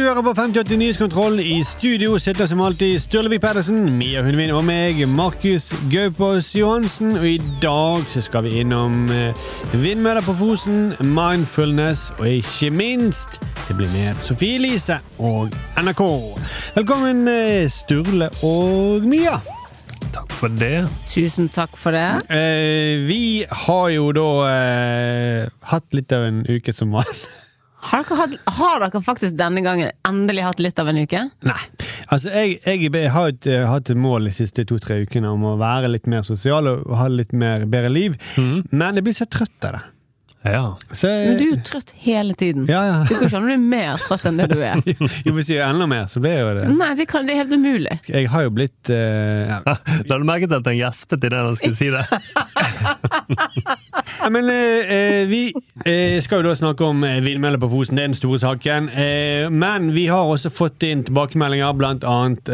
Du hører på 5080 Nyhetskontroll. I studio sitter som alltid Sturlevik Pedersen, Mia Hundvin og meg, Markus Gaupås Johansen. Og i dag så skal vi innom eh, vindmøller på Fosen, mindfulness og ikke minst det blir mer Sofie Elise og NRK. Velkommen, eh, Sturle og Mia. Takk for det. Tusen takk for det. Eh, vi har jo da eh, hatt litt av en uke som var Har dere, hatt, har dere faktisk denne gangen endelig hatt litt av en uke? Nei. Altså, jeg, jeg, jeg har et, eh, hatt et mål de siste to-tre ukene om å være litt mer sosial og ha litt mer bedre liv, men jeg blir så trøtt av det. Ja. Så jeg, Men du er jo trøtt hele tiden. Ja, ja. Du kan ikke du er mer trøtt enn det du er. Jo, hvis jeg er enda mer, så blir jeg jo det. Nei, det, kan, det er helt umulig. Jeg har jo blitt uh, ja. La du merke til at han gjespet idet han skulle si det? Ja, Men eh, vi uh, skal jo da snakke om vindmøller på Fosen, det er den store saken. Eh, men vi har også fått inn tilbakemeldinger, blant annet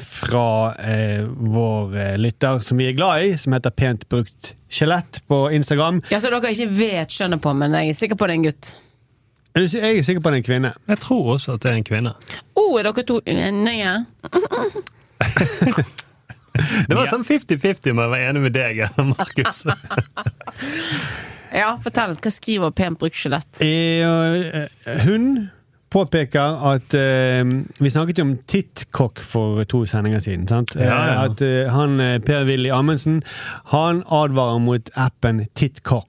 fra eh, vår lytter som vi er glad i, som heter Pent brukt skjelett på Instagram. Ja, Så dere ikke vet skjønner på, men jeg er sikker på det er en gutt. Jeg er sikker på det er en kvinne. Jeg tror også at det er en kvinne. Å, er dere to nøye? Det var sånn 50-50 om jeg var enig med deg eller Markus. Ja, fortell. Hva skriver pent brukt skjelett? Eh, eh, hun påpeker at uh, Vi snakket jo om tittkokk for to sendinger siden. sant? Ja, ja. Eh, At uh, han Per-Willy Amundsen han advarer mot appen Tittkokk.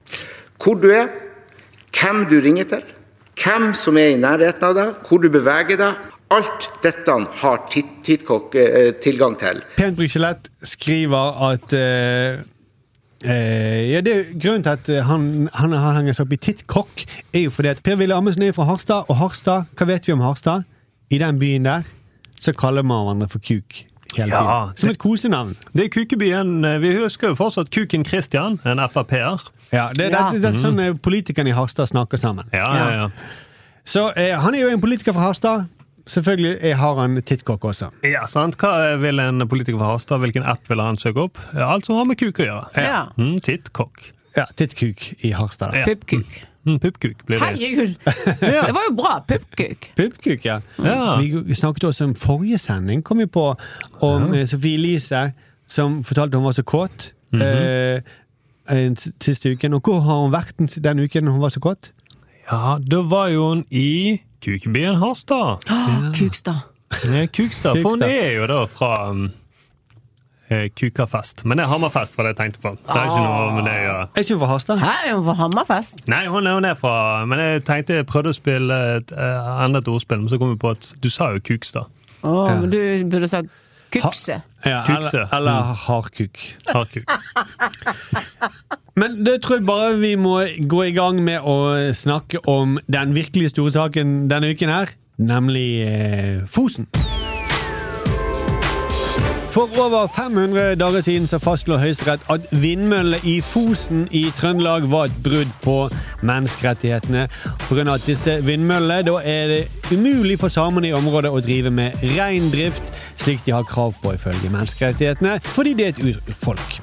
hvor du er, hvem du ringer til, hvem som er i nærheten av deg, hvor du beveger deg. Alt dette har Tittkokk tilgang til. Pent Brykjelett skriver at eh, eh, ja, det er Grunnen til at eh, han, han har hengt seg opp i tittkokk, er jo fordi at Per-Willy Amundsen er fra Harstad, og Harstad, hva vet vi om Harstad? I den byen der så kaller man hverandre for kuk hele Ja, tiden. Som et kosenavn. Det er Kukebyen. Vi husker jo fortsatt Kuken Christian, en Frp-er. Ja, det, det, Ja. det, det er sånn eh, politikerne i Harstad snakker sammen. Ja, ja, ja. Så eh, han er jo en politiker fra Harstad. Selvfølgelig jeg har han tittkokk også. Ja, sant? Hva vil en politiker fra Harstad? Hvilken app vil han søke opp? Ja, Alt som har med kuk å gjøre. Ja. Mm, Tittkokk. Ja, Tittkuk i Harstad. Ja. Puppkuk. Mm, Puppkuk blir det. Herregud! Det var jo bra. Puppkuk. Puppkuk, ja. Ja. Vi, snakket også om forrige sending, kom vi på, om ja. Sofie Elise som fortalte hun var så kåt Mm -hmm. eh, siste uken. Og hvor har hun vært den, den uken hun var så kåt? Ja, da var jo hun i Kukebyen Harstad. Kukstad. Ja, Kukstad. For hun er jo da fra um, eh, Kukafest. Men det er Hammerfest, var det jeg tenkte på. Det er ikke noe med det å gjøre. Er ikke hun fra Harstad? Her er hun fra Hammerfest. Nei, hun er, hun er fra Men jeg tenkte jeg prøvde å spille et, eh, enda et ordspill, men så kom vi på at du sa jo Kukstad. Å, men du burde sagt kukse. Ja, Kukse. eller, eller Mm. hardkuk. Hardkuk. Men det tror jeg bare vi må gå i gang med å snakke om den virkelig store saken denne uken her, nemlig eh, Fosen. For over 500 dager siden så fastslo Høyesterett at vindmøllene i Fosen i Trøndelag var et brudd på menneskerettighetene. Pga. at disse vindmøllene da er det umulig for samene i området å drive med reindrift, slik de har krav på ifølge menneskerettighetene, fordi det er et urfolk.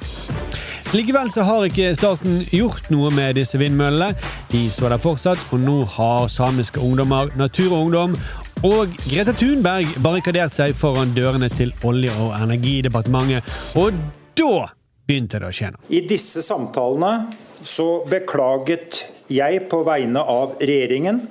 Likevel så har ikke staten gjort noe med disse vindmøllene. De står der fortsatt, og nå har samiske ungdommer, Natur og Ungdom og Greta Thunberg barrikaderte seg foran dørene til Olje- og energidepartementet. Og da begynte det å skje noe. I disse samtalene så beklaget jeg på vegne av regjeringen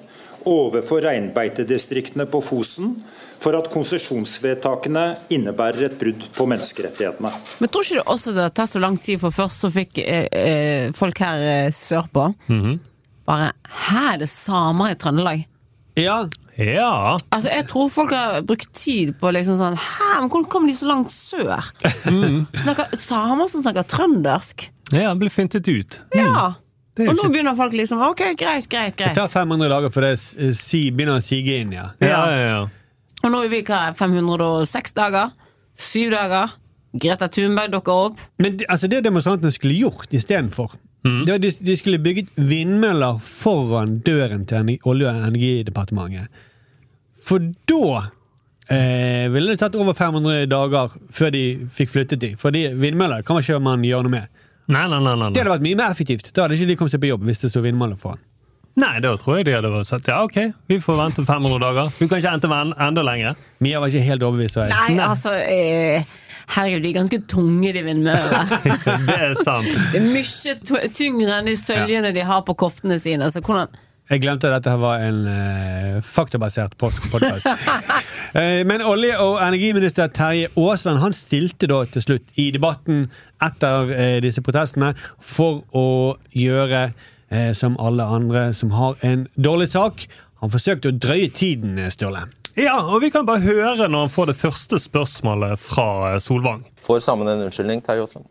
overfor reinbeitedistriktene på Fosen for at konsesjonsvedtakene innebærer et brudd på menneskerettighetene. Men tror ikke det også det har tatt så lang tid, for først så fikk eh, eh, folk her eh, sørpå bare Hæ, er det samer i Trøndelag? Ja, Ja. Altså, Jeg tror folk har brukt tid på liksom sånn Hæ, men hvordan kom de så langt sør? Snakker, samer som snakker trøndersk? ja, ble fintet ut. Ja. Er Og nå begynner folk liksom Ok, greit, greit, greit. det tar 500 dager før det si, begynner å sige inn, ja. Ja, ja, ja. Og nå er vi hva, 506 dager? Syv dager? Greta Thunberg dukker opp. Men det- altså, det demonstrantene skulle gjort istedenfor det var de, de skulle bygget vindmøller foran døren til Olje- og energidepartementet. For da eh, ville det tatt over 500 dager før de fikk flyttet de. Fordi vindmøller kan man ikke man gjøre noe med. Nei, nei, nei. nei, Det hadde vært mye mer effektivt. Da hadde ikke de kommet seg på jobb hvis det sto vindmøller foran. nei, da tror jeg de hadde sagt ja, ok, vi får vente 500 dager. Du kan ikke vente ven- enda lenger. Mia var ikke helt overbevist. Nei, altså eh, Herregud, de er ganske tunge, de vindmøllene. Det er sant. Det er mye tyngre enn de søljene de har på koftene sine. Så hvordan Jeg glemte at dette var en uh, faktabasert podkast. eh, men olje- og energiminister Terje Aasland han stilte da til slutt i debatten etter uh, disse protestene for å gjøre som alle andre som har en dårlig sak. Han forsøkte å drøye tiden, Sturle. Ja, og vi kan bare høre når han får det første spørsmålet fra eh, Solvang. Får sammen en unnskyldning, Terje Aasland?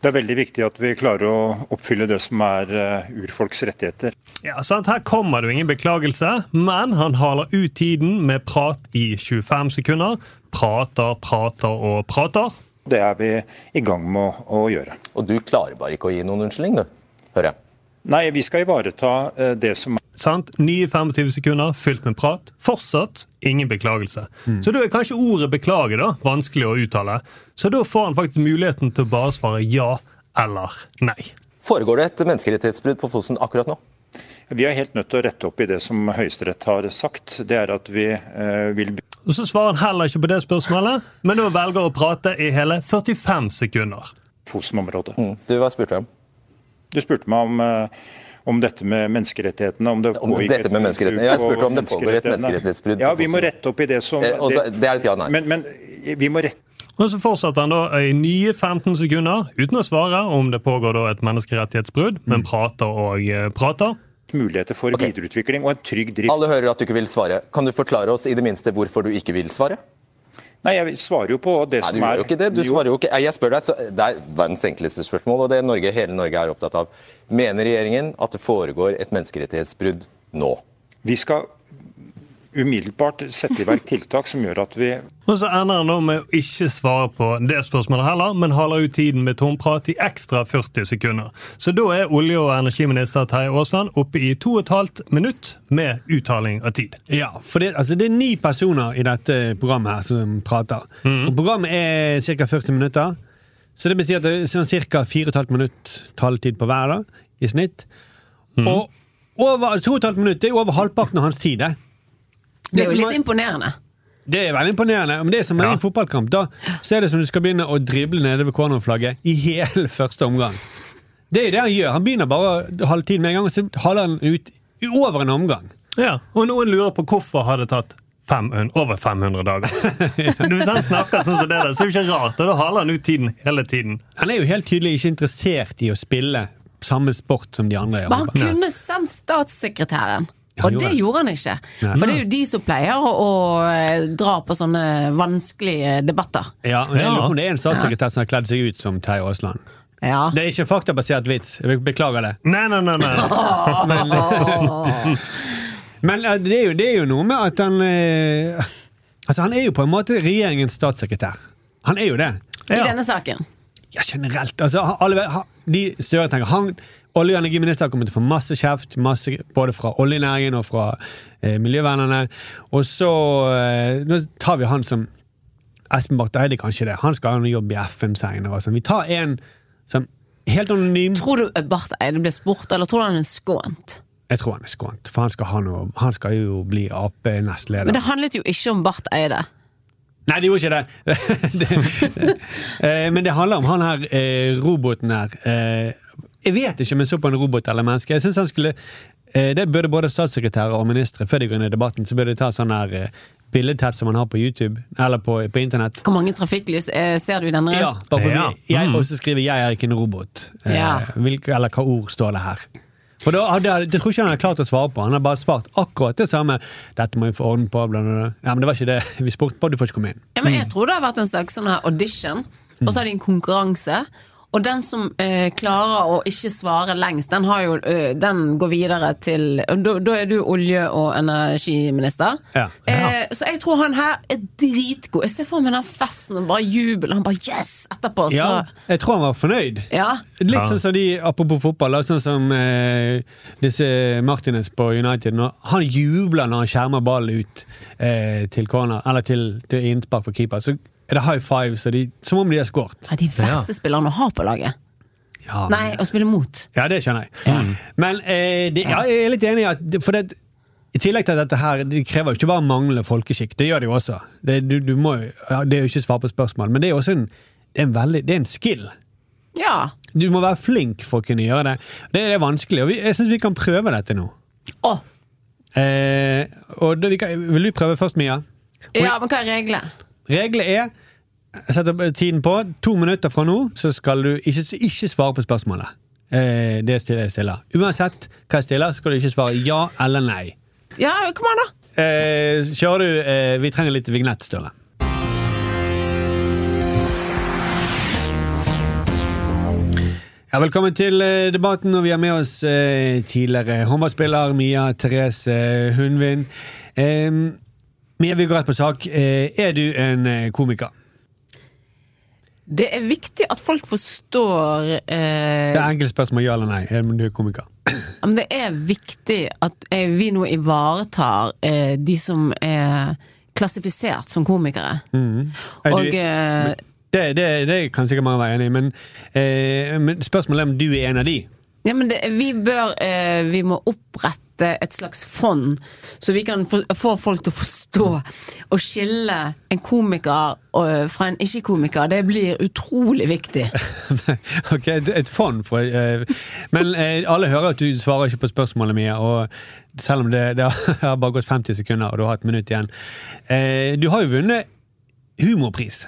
Det er veldig viktig at vi klarer å oppfylle det som er eh, urfolks rettigheter. Ja, sant? Her kommer det jo ingen beklagelse, men han haler ut tiden med prat i 25 sekunder. Prater, prater og prater. Det er vi i gang med å, å gjøre. Og du klarer bare ikke å gi noen unnskyldning, du, hører jeg. Nei, vi skal ivareta eh, det som Sant? Nye 25 sekunder fylt med prat. Fortsatt ingen beklagelse. Så da er kanskje ordet 'beklage' da, vanskelig å uttale. Så da får han faktisk muligheten til å bare svare ja eller nei. Foregår det et menneskerettighetsbrudd på Fosen akkurat nå? Vi er helt nødt til å rette opp i det som Høyesterett har sagt. Det er at vi eh, vil Og Så svarer han heller ikke på det spørsmålet, men da velger å prate i hele 45 sekunder. Fosen-området. Mm. Du, hva spurte jeg om? Du spurte meg om, eh, om dette med menneskerettighetene. Om det Om pågikk dette med menneskerettighetene. Jeg spurte om det pågår et menneskerettighetsbrudd Ja, vi må rette opp i det som Eh, det- det er et ja-nei. Men, men vi må rette Og så fortsetter han da i nye 15 sekunder uten å svare om det pågår da et menneskerettighetsbrudd, men prater og eh, prater. muligheter for okay. videreutvikling og en trygg drift. Alle hører at du ikke vil svare. Kan du forklare oss i det minste hvorfor du ikke vil svare? Nei, jeg svarer jo på det Nei, som du gjør er jo ikke det. Du Jo, svarer jo ikke. Jeg spør deg, så Det er verdens enkleste spørsmål, og det er Norge, hele Norge er opptatt av. Mener regjeringen at det foregår et menneskerettighetsbrudd nå? Vi skal umiddelbart sette i verk tiltak som gjør at vi Og så ender han nå med å ikke svare på det spørsmålet heller, men haler ut tiden med tomprat i ekstra 40 sekunder. Så da er olje- og energiminister Terje Aasland oppe i to og et halvt minutt med uttaling av tid. Ja, for det, altså, det er ni personer i dette programmet her som prater. Og programmet er ca. 40 minutter. Så det betyr at det er sånn ca. 4,5 minutt taletid på hver da, i snitt. Og over 2,5 minutt er over halvparten av hans tid. Det, Det er jo litt imponerende. det er veldig imponerende. Men det er som Ja. en fotballkamp. Da så er det som du skal begynne å drible nede ved cornerflagget i hele første omgang. Det er det han gjør. Han begynner bare halvtiden med en gang, og så haler han ut over en omgang. Ja, Og noen lurer på hvorfor har det tatt 500, over 500 dager. Hvis han snakker sånn som det der, så er det ikke rart. Og da haler han ut tiden hele tiden. Han er jo helt tydelig ikke interessert i å spille samme sport som de andre. Men han kunne sendt statssekretæren. Og det gjorde han ikke. Nei. For det er jo de som pleier å, å eh, dra på sånne vanskelige debatter. Ja, men jeg lurer på om det er en statssekretær som har kledd seg ut som Terje Aasland. Ja. Det er ikke en faktabasert vits. Jeg beklager det. Nei, nei, nei. nei. Men, men eh, det, er jo, det er jo noe med at han eh, Altså, han er jo på en måte regjeringens statssekretær. Han er jo det. I denne saken. Ja, generelt. Altså, alle, de Støre tenker han, Olje- og energiministeren kommer til å få masse kjeft, masse, både fra oljenæringen og fra eh, miljøvernerne. Og så eh, Nå tar vi han som Espen Barth Eide, kanskje det. Han skal ha noe jobb i FN senere. sånn. Vi tar en som helt anonym. Tror du Barth Eide ble spurt, eller tror du han er skånt? Jeg tror han er skånt, for han skal, ha noe, han skal jo bli Ap-nestleder. Men det handlet jo ikke om Barth Eide. Nei, det gjorde ikke det. det eh, men det handler om han her eh, roboten her. Jeg vet ikke om jeg så på en robot eller menneske. Jeg synes han skulle eh, Det burde både statssekretærer og ministre før de går inn i debatten, så burde de ta sånn her eh, billedtett som man har på YouTube, eller på, på internett. Hvor mange trafikklys eh, ser du i denne? Ja, bare fordi Ja. jeg Mm. også skriver 'jeg er ikke en robot'. Eh, Ja. hvilke, eller hva ord står det her? For da hadde jeg, Det tror ikke han hadde klart å svare på. Han har bare svart akkurat det samme. 'Dette må vi få orden på', bla, bla, bla. Ja, men det var ikke det vi spurte på. Du får ikke komme inn. Ja, men jeg tror det har vært en slags sånn her audition, og så har de en konkurranse. Og den som eh, klarer å ikke svare lengst, den, har jo, eh, den går videre til Da, da er du olje- og energiminister. Ja. Eh, så jeg tror han her er dritgod. Jeg ser for meg den festen og bare jubel. Han bare yes! Etterpå, så Ja, jeg tror han var fornøyd. Ja. Litt Ja. sånn som de, apropos fotball, sånn som eh, disse Martinez på United. Når han jubler når han skjermer ballen ut eh, til corner, eller til, til innspark for keeper. Så er det high five, så de, som om de har skåret. Ja, De verste spillerne å ha på laget. Ja, Nei, å spille mot. Ja, det skjønner jeg. Men eh, de, ja, jeg er litt enig i at For det, i tillegg til at dette her, det krever jo ikke bare manglende folkeskikk. Det gjør det jo også. Det, du, du må, ja, det er jo ikke svar på spørsmål, men det er også en, det er en, veldig, det er en skill. Ja. Du må være flink for å kunne gjøre det. Det er vanskelig, og vi, jeg syns vi kan prøve dette nå. Oh. Eh, og det, vi kan, vil du prøve først, Mia? ja, men hva er reglene? Reglene er jeg setter tiden på. To minutter fra nå så skal du ikke, ikke svare på spørsmålet. Eh, det stiller jeg stiller. Uansett hva jeg stiller, skal du ikke svare ja eller nei. Ja, kom an, da. Eh, kjører du eh, Vi trenger litt vignett, Sturle. Ja, velkommen til eh, debatten, og vi har med oss eh, tidligere håndballspiller Mia Therese Hundvin. Eh, Mia, vi går rett på sak. Eh, er du en eh, komiker? Det er viktig at folk forstår eh, Det er enkelt spørsmål, ja eller nei. Er du komiker? Men det er viktig at eh, vi nå ivaretar eh, de som er klassifisert som komikere. Er Og du, eh, det, det, det kan sikkert mange være enig i, men, eh, men spørsmålet er om du er en av de. Ja, men det, vi bør eh, Vi må opprette et slags fond, så vi kan få, få folk til å forstå og skille en komiker og, fra en ikke-komiker. Det blir utrolig viktig. ok, et, fond for eh, Men eh, alle hører at du svarer ikke på spørsmålet mye, og selv om det, det har bare gått 50 sekunder, og du har et minutt igjen. Eh, du har jo vunnet humorpris.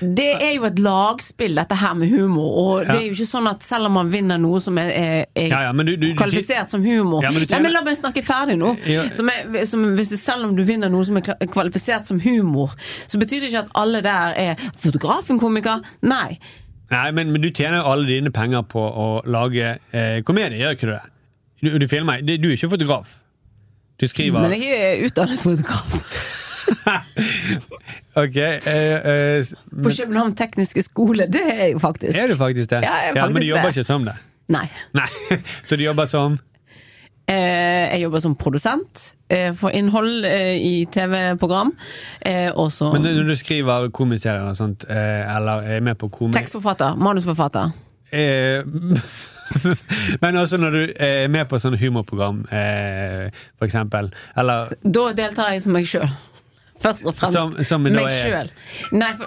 Det er jo et lagspill, dette her med humor. Og det er jo ikke sånn at selv om man vinner noe som er, er, er Ja, ja, du- du- du- kvalifisert som humor Ja, men du Nei, men La meg snakke ferdig nå. Ja. Som er, som, hvis det, selv om du vinner noe som er kvalifisert som humor, så betyr det ikke at alle der er fotografen komiker. Nei. Nei, men, men du tjener jo alle dine penger på å lage eh, komedie, gjør ikke du det? Du, du filmer. Du, du er ikke fotograf. Du skriver Men jeg er utdannet fotograf. Ok. Eh, eh, På København tekniske skole. Det er jeg faktisk. er du faktisk det? Ja, jeg er men du jobber det. ikke som det? Nei. Nei. Så du jobber som Eh, jeg jobber som produsent eh, for innhold eh, i TV-program. Eh, og så Men når du skriver komiserier og sånt, eller er med på komi... tekstforfatter. Manusforfatter. Eh, Men også når du er med på sånne humorprogram, eh, for eksempel. Eller Da deltar jeg som meg sjøl. Først og fremst Som- som meg sjøl. Nei, for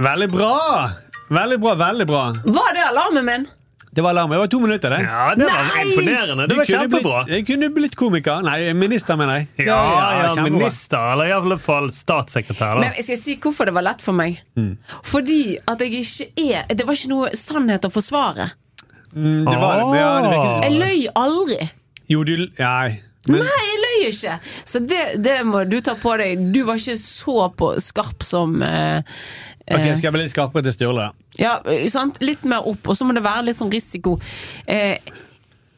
Veldig bra! Veldig bra, veldig bra. Var det alarmen min? Det var alarm. Det var to minutter, det. Ja, det var Nei! imponerende. Du Det var kjempebra. Blitt, jeg kunne blitt komiker. Nei, minister, mener jeg. Ja, Ja, ja, minister, eller i hvert fall statssekretær. da. Men jeg skal si hvorfor det var lett for meg. Mm. Fordi at jeg ikke er Det var ikke noe sannhet å forsvare. Mm, det var det. men Ja, det virket, Jeg løy aldri. Jo, du Nei. Men, Nei, jeg løy ikke! Så det, det må du ta på deg. Du var ikke så på skarp som eh, ok, eh, Skal jeg bli litt skarpere til Sturle, da? Ja, eh, sant? Litt mer opp, og så må det være litt sånn risiko. Eh,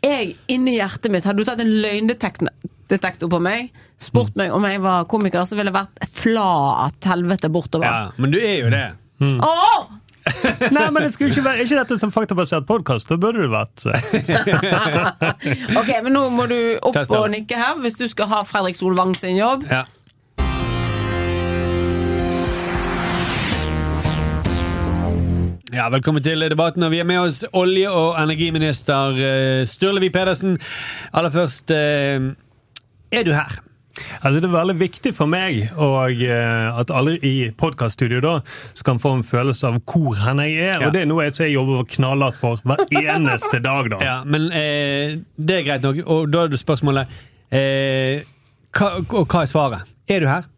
jeg, inni hjertet mitt, hadde du tatt en løgndetektor på meg, spurt meg om jeg var komiker, så ville jeg vært flat helvete bortover. Ja, men du er jo det. Åh! Nei, men det skulle ikke være ikke dette som faktabasert podkast. Da burde det vært eh, Ok, men nå må du opp Test og nikke her, hvis du skal ha Fredrik Solvang sin jobb. Ja. Ja, Velkommen til debatten. og Vi er med oss olje- og energiminister Sturlevi Pedersen. Aller først eh, Er du her? Altså Det er veldig viktig for meg og eh, at alle i podkaststudio da skal få en følelse av hvor hen jeg er. Ja. Og det er noe jeg, jeg jobber knallhardt for hver eneste dag. da. Ja, Men eh, det er greit nok. Og da er det spørsmålet eh, hva, Og hva er svaret? Er du her?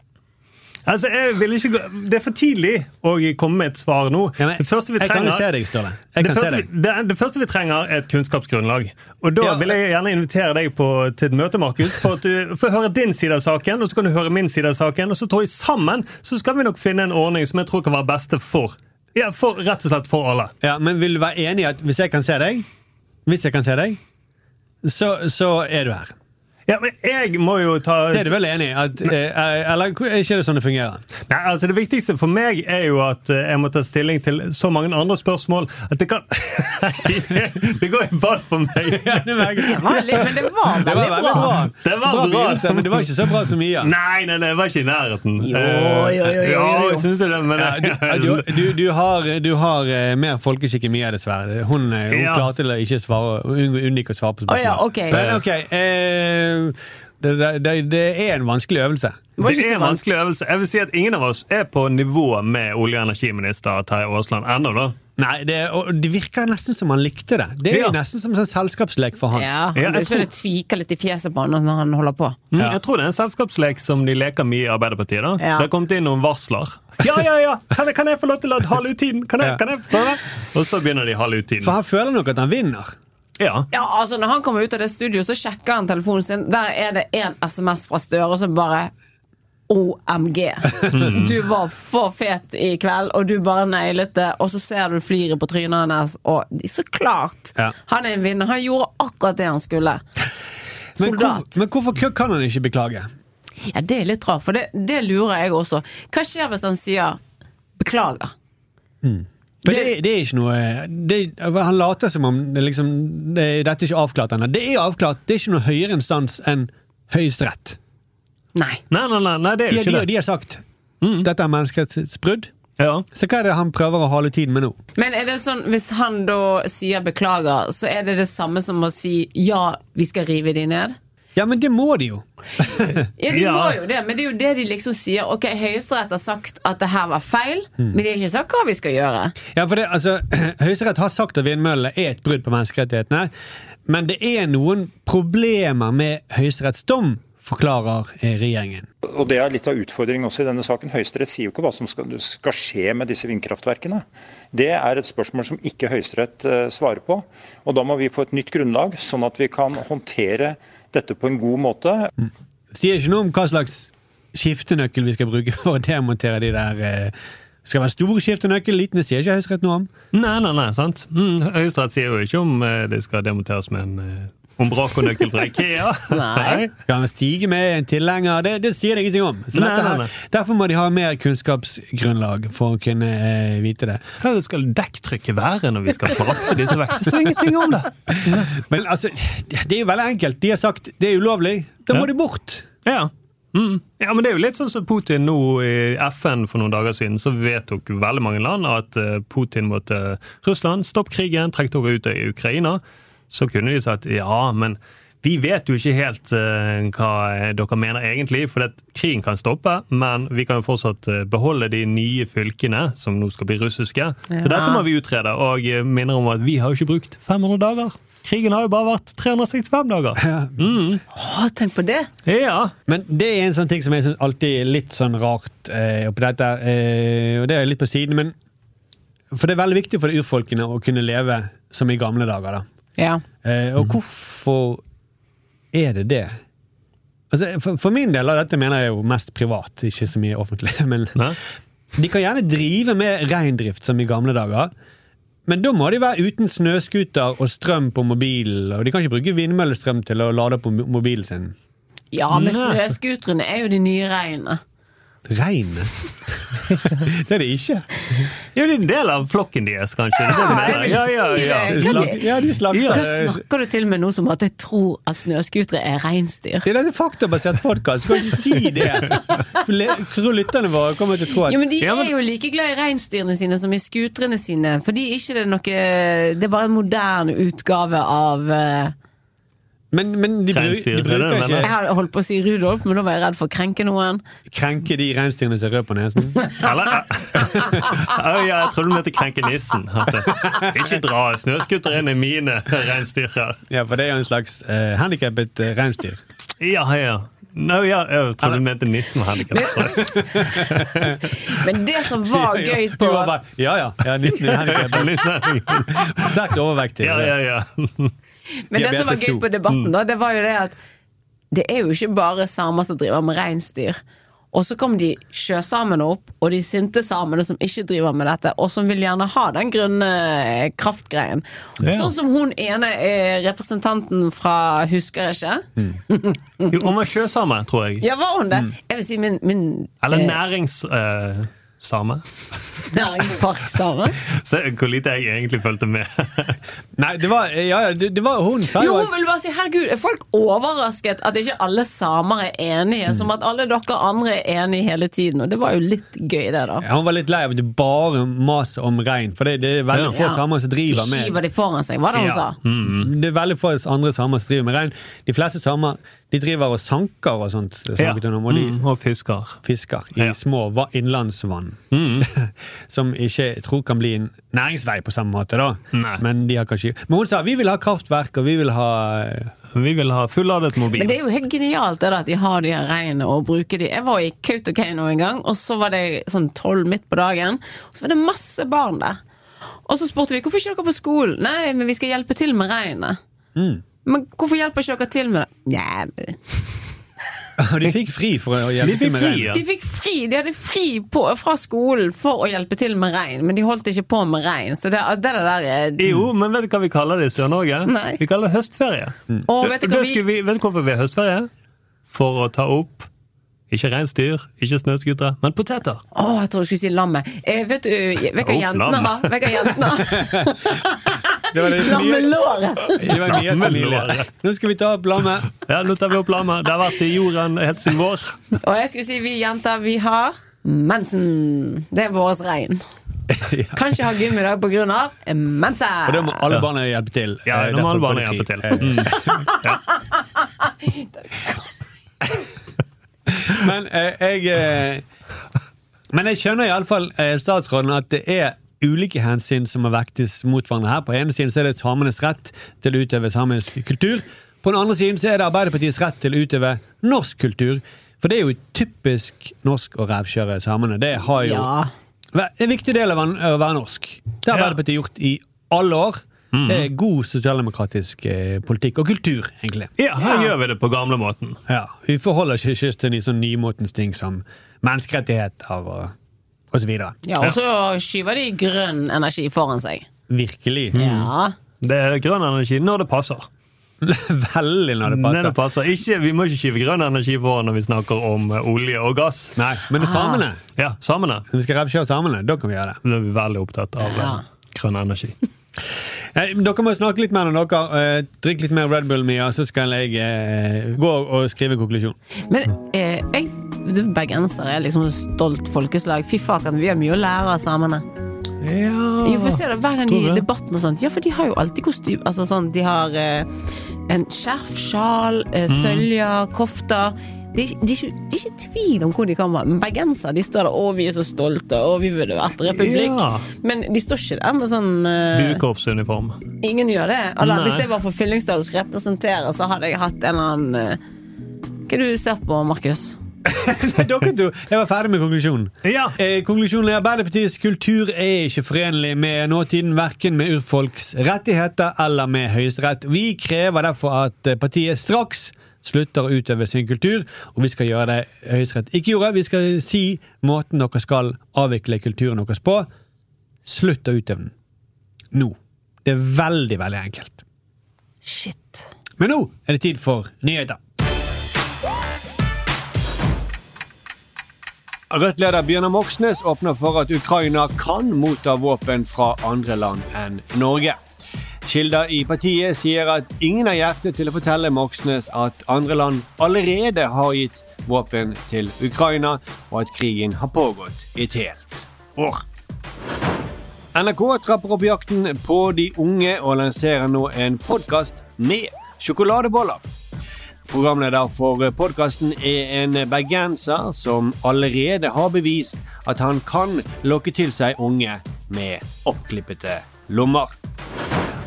Altså, jeg vil ikke gå... Det er for tidlig å komme med et svar nå. Ja, men det første vi jeg kan se deg, Ståle. Det første, det, det første vi trenger, er et kunnskapsgrunnlag. Og Da Ja, vil jeg gjerne invitere deg på, til et møte, Markus, for at du får høre din side av saken, og så kan du høre min side av saken. Og så tror jeg sammen så skal vi nok finne en ordning som jeg tror kan være beste for ja, for, rett og slett for alle. Ja, Men vil du være enig i at hvis jeg kan se deg, Hvis jeg kan se deg, så, så er du her? Ja, men jeg må jo ta Det er du vel enig i? At, eh, Eller er ikke det sånn det fungerer? Nei, altså Det viktigste for meg er jo at eh, jeg må ta stilling til så mange andre spørsmål at det kan Det går i ball for meg! Ja, det var, Det litt, men det var det var veldig bra. Det var bra bra. men det var ikke så bra som Mia. Nei, nei, nei, jeg var ikke i nærheten. Jo, jo, jo, jo, jo, Ja, synes jeg det, men Ja, du, du, du, har, du har eh, mer folkeskikk enn Mia, dessverre. Hun, eh, hun Ja. klarte å ikke svare, unngikk å svare på Å ja, okay. ok. Men ok, eh, det, det, det er en vanskelig øvelse. Det, Det er en vanskelig øvelse. Jeg vil si at Ingen av oss er på nivå med olje- og energiminister Terje Aasland ennå. da. Nei, det, og det virker nesten som han likte det. Det er Ja. nesten som en sånn selskapslek for han. Ja, han jeg tror... tviker litt i fjeset på han når han holder på. Mm, Ja. Jeg tror det er en selskapslek som de leker mye i Arbeiderpartiet. da. Ja. Det har kommet inn noen varsler. Ja, ja, ja! Kan jeg, kan jeg få lov til å hale ut tiden? Kan jeg, Ja. kan jeg få det? Og så begynner de å hale ut tiden. For han føler nok at han vinner. Ja. Ja, altså Når han kommer ut av det studioet, så sjekker han telefonen sin. Der er det én SMS fra Støre, som bare OMG. Du var for fet i kveld, og du bare nailet det. Og så ser du fliret på trynet hans, og så klart! Ja. Han er en vinner. Han gjorde akkurat det han skulle. Men, hvor, men hvorfor kan han ikke beklage? Ja, Det er litt rart, for det, det lurer jeg også. Hva skjer hvis han sier 'beklager'? For det, det er ikke noe det, Han later som om det liksom, det, dette er ikke avklart ennå. Det er avklart. Det er ikke noe høyere instans enn Høyesterett. Nei. Nei, nei, nei, nei, det er De, ikke de, det. de har sagt dette er menneskerettighetsbrudd. Ja. Så hva er det han prøver å hale tiden med nå? Men er det sånn, hvis han da sier 'beklager', så er det det samme som å si 'ja, vi skal rive de ned'? Ja, men det må de jo. Ja, de Ja. må jo det, men det er jo det de liksom sier. Ok, Høyesterett har sagt at det her var feil, men de har ikke sagt hva vi skal gjøre. Ja, for det, altså, Høyesterett har sagt at vindmøllene er et brudd på menneskerettighetene, men det er noen problemer med Høyesteretts dom, forklarer eh, regjeringen. Og Det er litt av utfordringen også i denne saken. Høyesterett sier jo ikke hva som skal, skal skje med disse vindkraftverkene. Det er et spørsmål som ikke Høyesterett eh, svarer på. Og Da må vi få et nytt grunnlag, sånn at vi kan håndtere dette på en god måte. Sier ikke noe om hva slags skiftenøkkel vi skal bruke for å demontere de der eh, Skal det være stor skiftenøkkel? Liten det sier ikke Høyesterett noe om. Nei, nei, nei, sant. Mm, Høyesterett sier jo ikke om eh, det skal demonteres med en eh, Umbraco-nøkkel fra Ikea. Nei. Kan stige med en tilhenger? Det, det sier det ingenting om. Så Nei, her, nei, nei. Derfor må de ha mer kunnskapsgrunnlag for å kunne eh, vite det. Hva skal dekktrykket være når vi skal frakte disse vekk? Det står ingenting om det! Men altså, det er jo veldig enkelt. De har sagt det er ulovlig. Da må Ja. de bort. Ja. Mm. ja, men det er jo litt sånn som Putin nå i FN for noen dager siden, så vedtok veldig mange land at eh, Putin måtte Russland stoppe krigen, trekk dere ut av Ukraina. Så kunne de sagt ja, men vi vet jo ikke helt eh, hva dere mener egentlig, for at krigen kan stoppe, men vi kan jo fortsatt eh, beholde de nye fylkene, som nå skal bli russiske. Så dette må vi utrede, og minner om at vi har jo ikke brukt 500 dager. Krigen har jo bare vært 365 dager. Mm. Åh, tenk på det! Ja. Men det er en sånn ting som jeg syns alltid er litt sånn rart eh, oppi dette. Eh, og det er litt på siden, men For det er veldig viktig for de urfolkene å kunne leve som i gamle dager. da. Ja. Eh, og hvorfor Er det det? Altså, for, for min del, av dette mener jeg jo mest privat, ikke så mye offentlig, men de kan gjerne drive med reindrift som i gamle dager. Men da må de være uten snøscooter og strøm på mobilen, og de kan ikke bruke vindmøllestrøm til å lade på mobilen sin. Ja, men snøscooterne er jo de nye reinene. Regnet? det er det ikke. Ja, det er en del av flokken deres, kanskje. Det er det. Ja, ja, ja. Ja, de slakter Da snakker du til meg nå som at jeg tror at snøscootere er reinsdyr. Det er en faktabasert podkast, du kan ikke si det! Lytterne våre kommer til å tro at Ja, men De er jo like glad i reinsdyrene sine som i skutrene sine. Fordi ikke det er noe Det er bare en moderne utgave av eh, Men, men de, bruk, de er bruker ikke Jeg hadde holdt på å si Rudolf, men da var jeg redd for å krenke noen. krenke de reinsdyrene som er røde på nesen. Eller, oh, ja, jeg trodde du mente krenke nissen. At det- Ikke dra snøscooter inn i mine reinsdyr her. Ja, for det er jo en slags uh, handikappet uh, reinsdyr. Ja, ja. No, ja, jeg trodde du mente nissen var handikappet. Men det som var gøy Du på var bare, ja, ja. ja nissen er handikappet. Sterkt overvektig. Ja, ja, ja. Men det som var gøy på debatten, da, det var jo det at det er jo ikke bare samer som driver med reinsdyr. Og så kom de sjøsamene opp, og de sinte samene som ikke driver med dette, og som vil gjerne ha den grønne eh, kraftgreien. Ja. Sånn som hun ene eh, representanten fra Husker jeg ikke? Jo, hun var sjøsame, tror jeg. Ja, var hun det? Jeg vil si min, min Eller eh, næringsparksame. Se hvor lite jeg egentlig fulgte med. Nei, det var, ja, det, det var Hun sa Jo, jo hun ville vil bare si, herregud, er folk overrasket at ikke alle samer er enige, Mm. som at alle dere andre er enige hele tiden, og det var jo litt gøy det da. ja, Hun var litt lei av at det bare maser om rein, for det, det er veldig få Ja. samer som driver med De skyver de foran seg, var det hun sa? Mm. Det er veldig få andre samer som driver med rein. De fleste samer de driver og sanker og sånt, snakket hun om, og de Mm, og fisker. fisker i Ja. små innlandsvann. Mm. Som ikke jeg tror kan bli en næringsvei på samme måte, da. Nei. Men, de har kanskje... Men hun sa vi vil ha kraftverk, og vi vil ha Vi vil ha fulladet mobil. Men det er jo helt genialt det da, at de har de her reinene og bruker de. Jeg var i Kautokeino en gang, og så var det sånn tolv midt på dagen, og så var det masse barn der. Og så spurte vi hvorfor ikke dere på skolen? Nei, men vi skal hjelpe til med reinene. Mm. Men hvorfor hjelper ikke dere til med det? Nei, de fikk fri for å hjelpe til med rein. De fikk fri, de hadde fri på, fra skolen for å hjelpe til med regn, men de holdt ikke på med regn. Så det, det der er Jo, men vet du hva vi kaller det i Sør-Norge? Vi kaller det høstferie. Og vet du hva vi- vi, vet du hvorfor vi har høstferie? For å ta opp ikke reinsdyr, ikke snøscootere, men poteter. Å, jeg tror du skulle si lammet. Eh, vet du vet hva Oh, jentene da? har? Vet du hva jentene har? Lammelåret! det var mye familie. Lammelåret. Nå skal vi ta opp lammet. Ja, nå tar vi opp lammet. Det har vært i jorden helt siden vår. Og jeg skulle si vi jenter, vi har mensen. Det er vårt ja. Kan ikke ha gym i dag av mensa. Og det må alle barna hjelpe til. Ja, det må alle barna hjelpe til. Eh, Men eh, jeg eh, Men jeg skjønner iallfall eh, statsråden at det er ulike hensyn som må vektes mot hverandre her. På den ene siden så er det samenes rett til å utøve samisk kultur. På den andre siden så er det Arbeiderpartiets rett til å utøve norsk kultur. For det er jo typisk norsk å revkjøre samene. Det har jo Ja. en viktig del av å være norsk. Det har Ja. Arbeiderpartiet gjort i alle år. Mhm. Det er god sosialdemokratisk eh, politikk og kultur, egentlig. Ja, her gjør vi det på gamlemåten. Ja, Vi forholder oss ikke til de sånn nymotens ting som menneskerettigheter og, og så videre. Ja, og så skyver de grønn energi foran seg. Virkelig. Ja. Det er grønn energi når det passer. Veldig når det Når passer. det passer. Ikke, vi må ikke skyve grønn energi foran når vi snakker om eh, olje og gass. Nei, men det er samene. Ja, samene. Når vi skal revkjøre samene, da kan vi gjøre det. Da er vi veldig opptatt av Ja. eh, grønn energi. Eh, dere må snakke litt mer når dere. Eh, drikk litt mer Red Bull, Mia, så skal jeg eh, gå og skrive konklusjon. Men eh, jeg, bergensere er liksom stolt folkeslag. Fy faen, vi har mye å lære av samene. Ja. Jo, for se det, Hver gang de i debatten og sånt Ja, for de har jo alltid kostyme. Altså sånn, de har eh, en skjerf, sjal, eh, Mm. søljer, kofter. Det er, ikke- det, er ikke, det er ikke tvil om hvor de kommer. Men bergensere de står der 'Å, vi er så stolte', 'Å, vi burde vært republikk'. Ja. Men de står ikke der med sånn uh, Buekorpsuniform. Ingen gjør det. Eller, hvis det var for Fyllingsdal du skulle representere, så hadde jeg hatt en eller annen uh, Hva er det du ser på, Markus? Dere to, Jeg var ferdig med konklusjonen. Ja. Eh, konklusjonen er Arbeiderpartiets kultur er ikke forenlig med nåtiden, verken med urfolks rettigheter eller med Høyesterett. Vi krever derfor at eh, partiet straks slutter å utøve sin kultur, og vi skal gjøre det Høyesterett ikke gjorde. Vi skal si måten dere skal avvikle kulturen deres på. Slutt å utøve den. Nå. Det er veldig, veldig enkelt. Shit. Men nå er det tid for nyheter. Rødt-leder Bjørnar Moxnes åpner for at Ukraina kan motta våpen fra andre land enn Norge. Kilder i partiet sier at ingen har hjerte til å fortelle Moxnes at andre land allerede har gitt våpen til Ukraina, og at krigen har pågått et helt år. NRK trapper opp jakten på de unge og lanserer nå en podkast med sjokoladeboller. Programleder for podkasten er en bergenser som allerede har bevist at han kan lokke til seg unge med oppklippete lommer.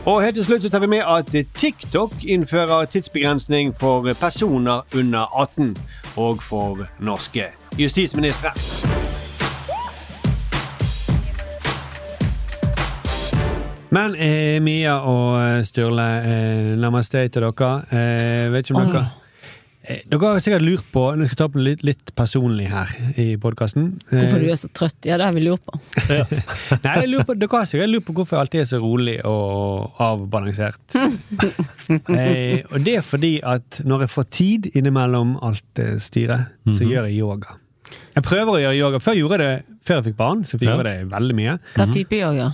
Og helt til slutt så tar vi med at TikTok innfører tidsbegrensning for personer under 18, og for norske justisministre. Men eh, Mia og Sturle, eh, namaste til dere. Eh, vet ikke om dere oh. Dere har sikkert lurt på Nå skal jeg ta opp litt, litt personlig her i podkasten. Hvorfor du er så trøtt? Ja, det har vi lurt på. Nei, jeg lurer på, Dere har sikkert lurt på hvorfor jeg alltid er så rolig og avbalansert. eh, og det er fordi at når jeg får tid innimellom alt eh, styret, så Mhm. gjør jeg yoga. Jeg prøver å gjøre yoga. Før gjorde jeg det før jeg fikk barn, så fikk Ja. jeg gjøre det veldig mye. Hva type yoga?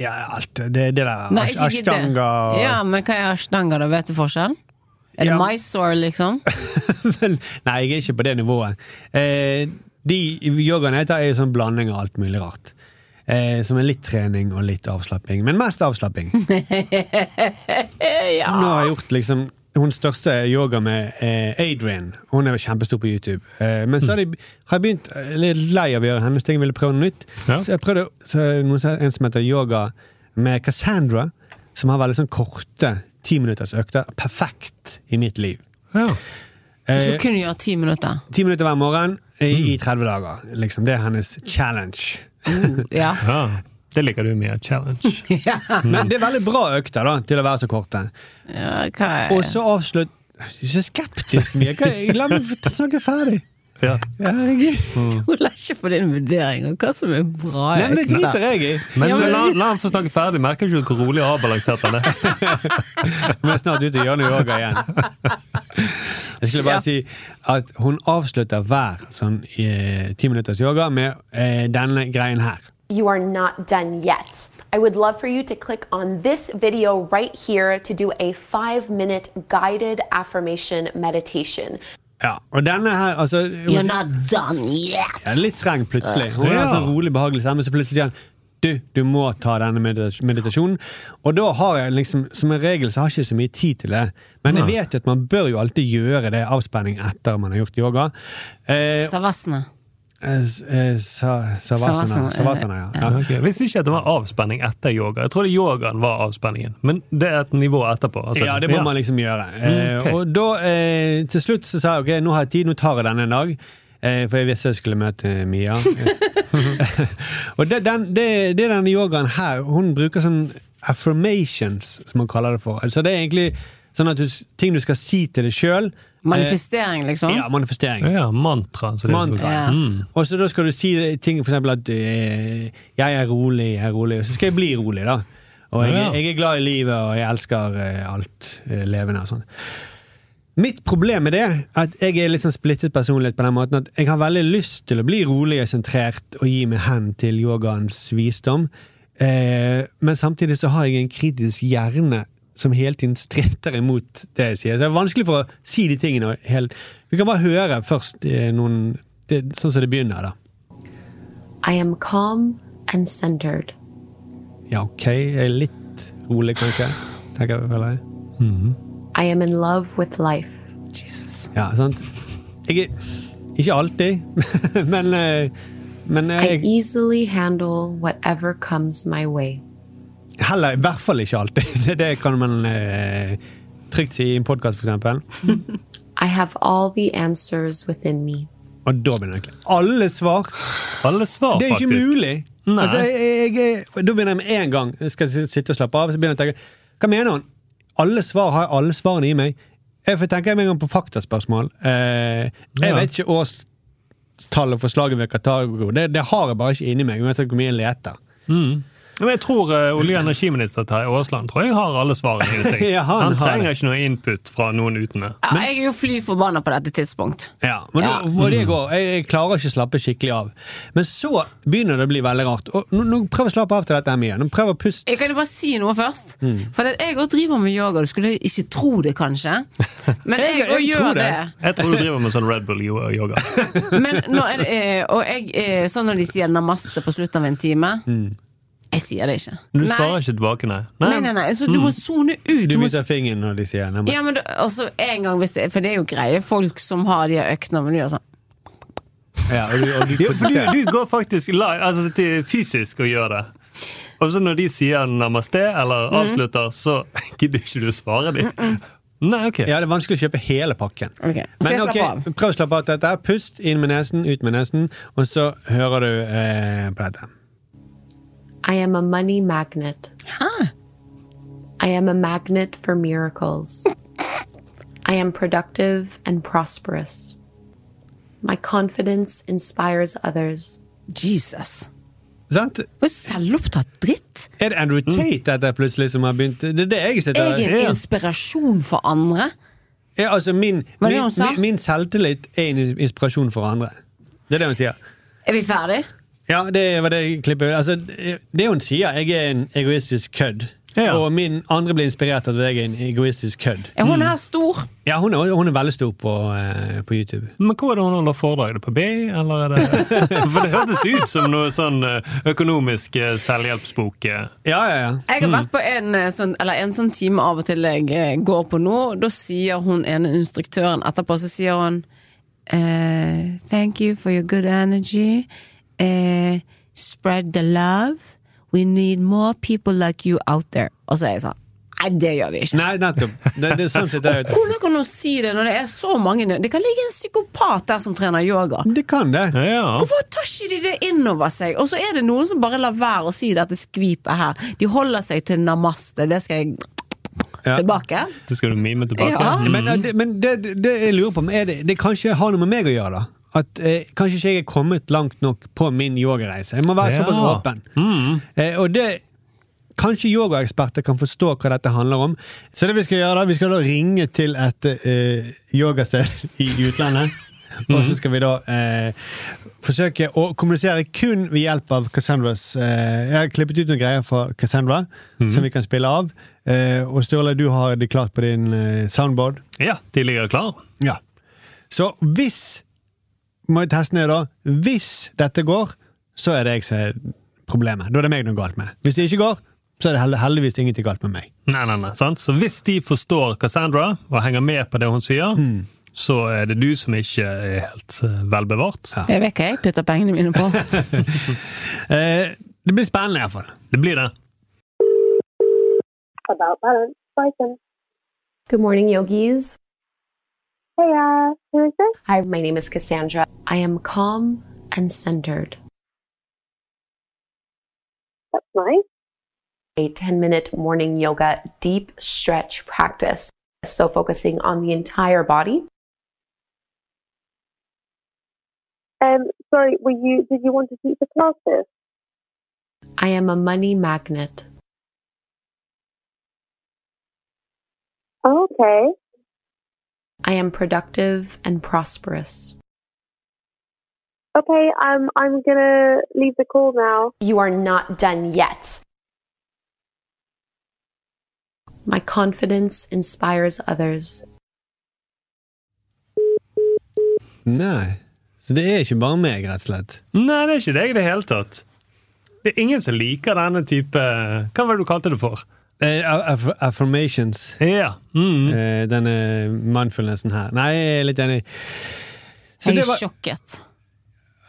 Ja, alt. Det, det der Nei, ikke det. ashtanga og Ja, men hva er ashtanga, da? Vet du forskjell? Er det Ja. Mysore, liksom? Nei, jeg er ikke på det nivået. Eh, de yogaene jeg tar, er jo sånn blanding av alt mulig rart. Eh, som er litt trening og litt avslapping. Men mest avslapping. ja. Nå har jeg gjort liksom hun største yoga med eh, Adrian. Hun er kjempestor på YouTube. Eh, men så har, jeg, har jeg begynt eh, litt lei av å gjøre hennes ting, ville prøve noe nytt. Så jeg prøvde så noen, som- en som heter yoga med Cassandra, som har veldig sånn korte timinutters økter. Perfekt i mitt liv. Ja. Eh, kunne du gjøre ti minutter. Ti minutter hver morgen i, i 30 dager. Liksom. Det er hennes challenge. ja. Det liker du mye. Challenge. Men det er veldig bra økter da, til å være så korte. Ja, er Og så avslutt Du er så skeptisk, Mia. Hva- La meg snakke ferdig. Ja. Jeg Stoler ikke på din vurdering av hva som er bra. Nei, men det driter jeg i. Men Ja, men- la, la han få snakke ferdig. Merker ikke du hvor rolig og avbalansert han er? Vi er snart ute i gjør noe yoga igjen. Jeg skulle bare Ja. si at hun avslutter hver sånn eh, ti minutters yoga med eh, denne greien her. You are not done yet. I would love for you to click on this video right here to do a five minute guided affirmation meditation. Ja, og denne her altså, You're not done yet! Ja, litt streng plutselig. Hun har Ja. sånn rolig, behagelig stemme, så plutselig sier han du, du må ta denne meditasjonen. Og da har jeg liksom, som en regel så har jeg ikke så mye tid til det. Men jeg vet jo at man bør jo alltid gjøre det avspenning etter man har gjort yoga. Eh, Savasana. Eh, eh, sa- Savasana, ja. ja. Ok, Hvis ikke at det var avspenning etter yoga. Jeg trodde yogaen var avspenningen. Men det er et nivå etterpå. altså. Ja, det må man liksom gjøre. Eh, Mm, ok. Og da, eh, til slutt så sa jeg ok, nå har jeg tid, nå tar jeg denne en dag. Eh, for jeg visste jeg skulle møte Mia. og det, den, det, det er denne yogaen her. Hun bruker sånn affirmations, som man kaller det for. Altså det er egentlig sånn at du, ting du skal si til deg sjøl. Manifestering, liksom? Ja, manifestering. Ja, mantra. Så det Mantra. Ja. Mm. Og så da skal du si ting, for eksempel at eh, 'jeg er rolig, jeg er rolig', og så skal jeg bli rolig, da. Og jeg, Ja. jeg er glad i livet, og jeg elsker eh, alt eh, levende og sånn. Mitt problem med det er at jeg er litt sånn splittet personlighet på den måten at jeg har veldig lyst til å bli rolig og sentrert og gi meg hen til yogaens visdom, eh, men samtidig så har jeg en kritisk hjerne som hele tiden stritter imot det jeg sier. Så det er vanskelig for å si de tingene helt Vi kan bare høre først eh, noen det, Sånn som det begynner, da. I am calm and centered. Ja, ok. Jeg er litt rolig, kanskje. Tenker jeg, vel. Mm -hmm. I am in love with life. Ja, sant. Jeg er Ikke alltid, men men jeg, I easily handle whatever comes my way. Heller i hvert fall ikke alltid. Det, det kan man eh, trygt si i en podkast, eksempel. I have all the answers within me. Og da begynner jeg egentlig. Alle svar! Alle svar, Det er ikke faktisk. mulig! Nei. Altså, jeg, jeg, jeg, da begynner jeg med en gang. Jeg skal sitte og slappe av. Så begynner jeg å tenke Hva mener hun? Alle svar har jeg alle svarene i meg. Jeg får tenke meg en gang på faktaspørsmål. Eh, jeg Ja. vet ikke årstallet for slaget ved Katago. Det, det har jeg bare ikke inni meg, uansett hvor mye jeg leter. Mm. Men jeg tror uh, olje- og energiminister Terje Aasland tror jeg har alle svarene i seg. Ja, han han trenger ikke noe input fra noen utene. Ja, jeg er jo fly forbanna på dette tidspunkt. Ja, men Ja. nå- det går. Jeg, jeg klarer ikke å slappe skikkelig av. Men så begynner det å bli veldig rart. Og nå, nå Prøv å slappe av til dette her mye. Nå prøv å puste. Jeg kan jo bare si noe først. Mm. For at jeg òg driver med yoga. Du skulle ikke tro det, kanskje. Men Jeg- jeg òg jeg gjør det. det. Jeg tror du driver med sånn Red Bull-yoga. Men nå er det, eh, og jeg, eh, sånn når de sier namaste på slutten av en time Jeg sier det ikke. Du Nei. svarer ikke tilbake, nei. Nei, nei, nei. Så du må sone ut. Du må viser fingeren når de sier nei, men- Ja, men det, altså, en gang hvis det, For det er jo greie folk som har de øktene, men de gjør sånn Ja, og du, og du, Ja, du, du går faktisk live, altså til fysisk og gjør det. Og så når de sier namaste eller avslutter, avslutter, så gidder ikke du å svare dem. Nei, ok. Ja, det er vanskelig å kjøpe hele pakken. Okay. Men ok, prøv å slappe av til dette. Pust inn med nesen, ut med nesen, og så hører du eh, på dette. I am a money magnet. Huh. I am a magnet for miracles. I am productive and prosperous. My confidence inspires others. Jesus. Sant? Hva selvopptatt dritt? Er det Andrew Tate dette plutselig som har begynt? Det er det jeg sitter Jeg er en inspirasjon for andre. Ja, altså min, Hva det min, hun sa? min, min selvtillit er en inspirasjon for andre. Det er det hun sier. Er vi ferdig? Ja, det var det klippet. Altså, det hun sier, jeg er en egoistisk kødd. Og min andre blir inspirert av at jeg er en egoistisk kødd. Er hun her stor? Ja, hun er, hun er veldig stor på, uh, på YouTube. Men hvor er det hun holder foredrag? Er det på B, eller er det For det hørtes ut som noe sånn eh, økonomisk eh, selvhjelpsbok. Ja, ja, ja. Jeg har vært på en sånn, eller en sånn time av og til jeg går på nå. Da sier hun ene instruktøren etterpå, så sier hun uh, Thank you for your good energy. Eh, spread the love. We need more people like you out there. Og så er jeg sånn Nei, det gjør vi ikke. Nei, nettopp. Det, det er sånn sett det er. Hvordan kan hun si det når det er så mange Det kan ligge en psykopat der som trener yoga. Det kan det. Hvorfor tar ikke de det innover seg? Og så er det noen som bare lar være å si dette skvipet her. De holder seg til namaste. Det skal jeg Ja. tilbake. Det skal du mime tilbake? Ja. Mm. Men, det, men det, det jeg lurer på, er det, det kanskje har noe med meg å gjøre, da? At eh, Kanskje ikke jeg er kommet langt nok på min yogareise. Jeg må være Ja. såpass åpen. Eh, og det Kanskje yogaeksperter kan forstå hva dette handler om. Så det vi skal gjøre da, vi skal da ringe til et eh, yogasted i utlandet. Og så skal vi da eh, forsøke å kommunisere kun ved hjelp av Cassandras eh, Jeg har klippet ut noen greier fra Cassandra som vi kan spille av. Eh, og Sturle, du har det klart på din eh, soundboard. Ja, de ligger klar. Ja. Så hvis må jo teste ned da, Hvis dette går, så er det jeg som er problemet. Da er det meg noe galt med. Hvis det ikke går, så er det heldigvis ingenting galt med meg. Nei, nei, nei, sant? Så hvis de forstår Cassandra og henger med på det hun sier, så er det du som ikke er helt velbevart. velbevart. Jeg vet hva jeg putter pengene mine på. Eh, det blir spennende iallfall. Det blir det. About balance, Good morning, yogis. Hey, uh, who is this? Hi, my name is Cassandra. I am calm and centered. That's nice. A 10 minute morning yoga deep stretch practice. So, focusing on the entire body. Um, sorry, were you? Did you want to teach the classes? I am a money magnet. Okay. I am productive and prosperous. Okay, um, I'm gonna leave the call now. You are not done yet. My confidence inspires others. Nei. Så det er ikke bare meg, rett og slett. Nei, det er ikke deg i det hele tatt. Det er ingen som liker denne type Hva var det du kalte det for? Eh, affirmations. Ja. Mm. Eh, denne mindfulnessen her. Nei, jeg er litt enig. Så Jeg det er var- sjokket.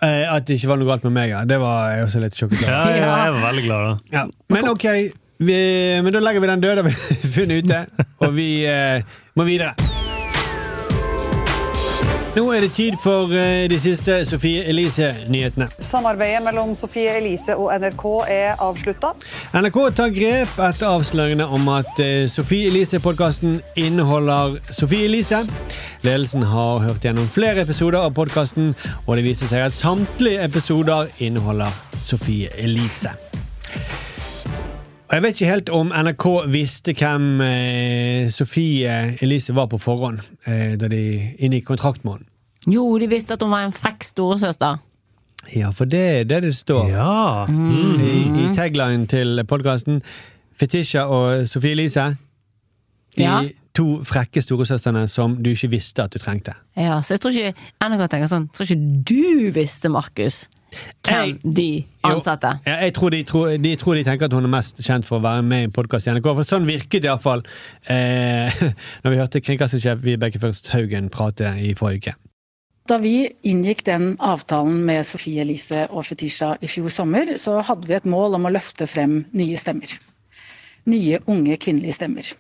Eh, at det ikke var noe galt med meg, ja. Det var jeg også litt sjokket Ja, ja, jeg var veldig glad, da. Ja. Men ok, vi, men da legger vi den døde vi har funnet ute, og vi må videre. Nå er det tid for eh, de siste Sofie Elise-nyhetene. Samarbeidet mellom Sofie Elise og NRK er avslutta. NRK tar grep etter avsløringene om at eh, Sofie Elise-podkasten inneholder Sofie Elise. Ledelsen har hørt gjennom flere episoder av podkasten, og det viser seg at samtlige episoder inneholder Sofie Elise. Jeg vet ikke helt om NRK visste hvem eh, Sofie Elise var på forhånd, eh, da de inngikk kontrakt med henne. Jo, de visste at hun var en frekk storesøster. Ja, for det er det det står Ja. Mm. I, i tagline til podkasten. Fetisha og Sofie Elise. De Ja. To frekke storesøstrene som du ikke visste at du trengte. Ja, så jeg tror ikke NRK tenker sånn Tror ikke du visste, Markus, hvem de ansatte? Ja, jeg tror de, tror, de tror de tenker at hun er mest kjent for å være med i en podkast i NRK. For sånn virket det iallfall eh, når vi hørte kringkastingssjef Vibeke Først Haugen prate i forrige uke. Da vi inngikk den avtalen med Sofie Elise og Fetisha i fjor sommer, så hadde vi et mål om å løfte frem nye stemmer. Nye, unge kvinnelige stemmer.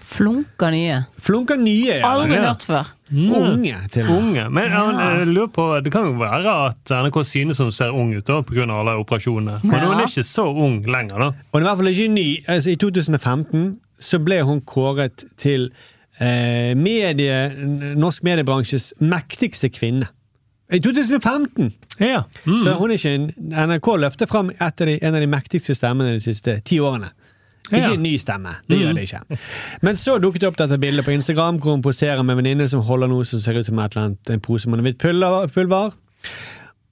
Flunka nye. Flunka nye, ja. Aldri Ja. hørt før. Unge, til og med. Unge. Men ja, jeg lurer på, det kan jo være at NRK synes hun ser ung ut da, pga. alle operasjonene. Men Ja. hun er ikke så ung lenger, da. Og hun er i hvert fall ikke ny. Altså, I 2015 så ble hun kåret til eh, medie, norsk mediebransjes mektigste kvinne. I 2015! Ja. Mm. Så hun er ikke en, NRK løfter fram en av de mektigste stemmene de siste ti årene. Ikke en ny stemme. Det Mm. gjør det ikke. Men så dukket det opp dette bildet på Instagram hvor hun poserer med en venninne som holder noe som ser ut som et eller annet, en pose med hvitt pulver.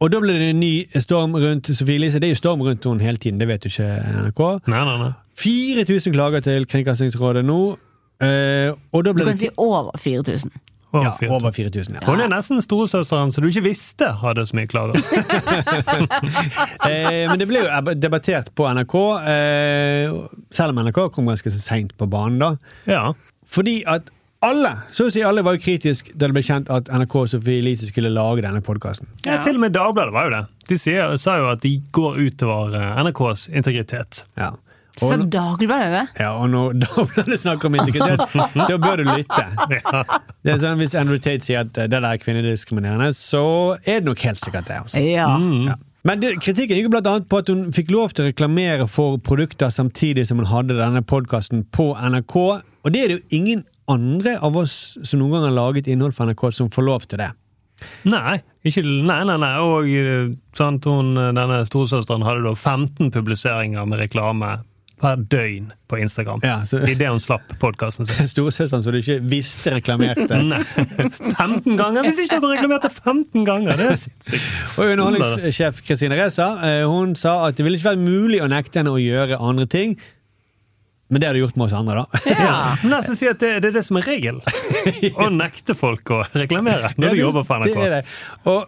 Og da ble det en ny storm rundt Sofie Elise. Det er jo storm rundt henne hele tiden, det vet jo ikke NRK. Nei, nei, nei. 4000 klager til Kringkastingsrådet nå. eh, og da Du kan det si over 4000. Over ja, 4000. over 4000. Ja. Hun er nesten storesøsteren som du ikke visste hadde så mye klager. eh, men det ble jo debattert på NRK, eh, selv om NRK kom ganske seint på banen. da. Ja. Fordi at alle så å si alle var jo kritisk da det ble kjent at NRK og Sofie Elise skulle lage denne podkasten. Ja, til og med Dagbladet var jo det. De sier, sa jo at de går utover eh, NRKs integritet. Ja. Så Dagbladet det? Ja, og når Dagbladet snakker om integritet, da bør du lytte. Det er sånn, Hvis Andrew Tate sier at eh, det der er kvinnediskriminerende, så er det nok helt sikkert det. Også. Ja. Ja. Men det, kritikken gikk annet på at hun fikk lov til å reklamere for produkter samtidig som hun hadde denne podkasten på NRK. Og det er det jo ingen andre av oss som noen gang har laget innhold for NRK, som får lov til det. Nei, ikke, nei, nei, nei. Og eh, sant, hun, eh, denne storesøsteren hadde da 15 publiseringer med reklame per døgn på Instagram. Ja, så- det hun slapp podkasten sin. Storesøsteren som du ikke visste reklamerte. Nei, 15 ganger! Hvis ikke hun reklamert 15 ganger! Det er sinnssykt. Og underholdningssjef Kristine Reza eh, hun sa at det ville ikke være mulig å nekte henne å gjøre andre ting. Men det har du gjort med oss andre, da. Ja, Nesten si at det, det er det som er regel. Å nekte folk å reklamere når du jobber for Det er det. Og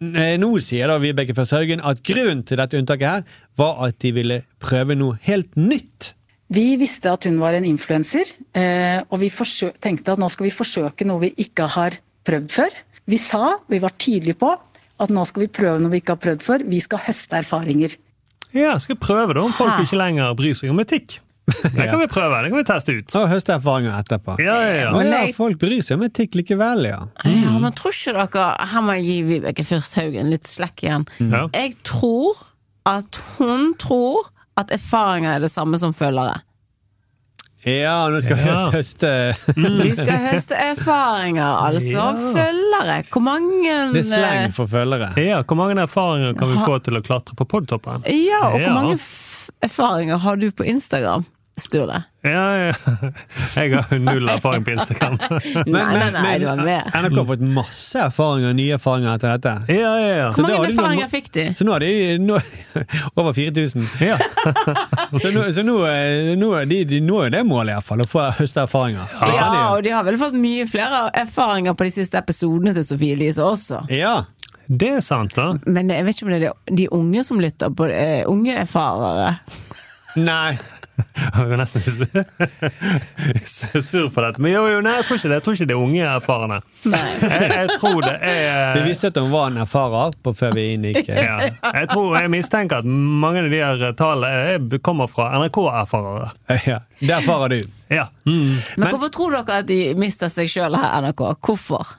nå sier da Vibeke fra Sørgen at grunnen til dette unntaket her var at de ville prøve noe helt nytt. Vi visste at hun var en influenser, eh, og vi tenkte at nå skal vi forsøke noe vi ikke har prøvd før. Vi sa, vi var tydelige på, at nå skal vi prøve noe vi ikke har prøvd før. Vi skal høste erfaringer. Ja, skal prøve det om folk ikke lenger bryr seg om etikk. Det kan vi prøve, det kan vi teste ut. Og høste erfaringer etterpå. Ja, ja, ja. Men ja, folk bryr seg om etikk likevel, ja. Ja, men tror ikke dere Her må jeg gi Vibeke først Haugen litt slekk igjen. Ja. Jeg tror at hun tror at erfaringer er det samme som følgere. Ja, nå skal vi Ja. høste Vi skal høste erfaringer, altså Ja. følgere. Hvor mange Det er sleng for følgere. Ja, Hvor mange erfaringer kan vi få til å klatre på podtoppen? Ja, og hvor mange f erfaringer har du på Instagram, Sturle? Ja, ja. Jeg har null erfaring på Instagram. Nei, nei, nei, du har med. NRK har fått masse erfaringer, nye erfaringer etter dette. Ja, ja, ja. Hvor mange erfaringer noen, fikk de? Så nå har de nå, over 4000. Ja. Så nå, så nå, er- nå, er de, de, nå er det målet, iallfall. Å få høste erfaringer. Ja, Ja, og de har vel fått mye flere erfaringer på de siste episodene til Sofie Elise også. Ja. Det er sant, da. Men jeg vet ikke om det er de- de unge som lytter på det. eh, Unge erfarere. Nei. Jeg var nesten litt sur for dette. Men jo, jo, nei, jeg tror ikke det. Jeg tror ikke det er unge erfarne. Jeg, jeg tror det er Vi visste at hun var en erfarer på før vi inngikk. ja. Jeg tror, jeg mistenker at mange av de her tallene er- kommer fra NRK-erfarere. Ja, det erfarer du. Ja. Mm. Men, hvorfor tror dere at de mister seg sjøl her, NRK? Hvorfor?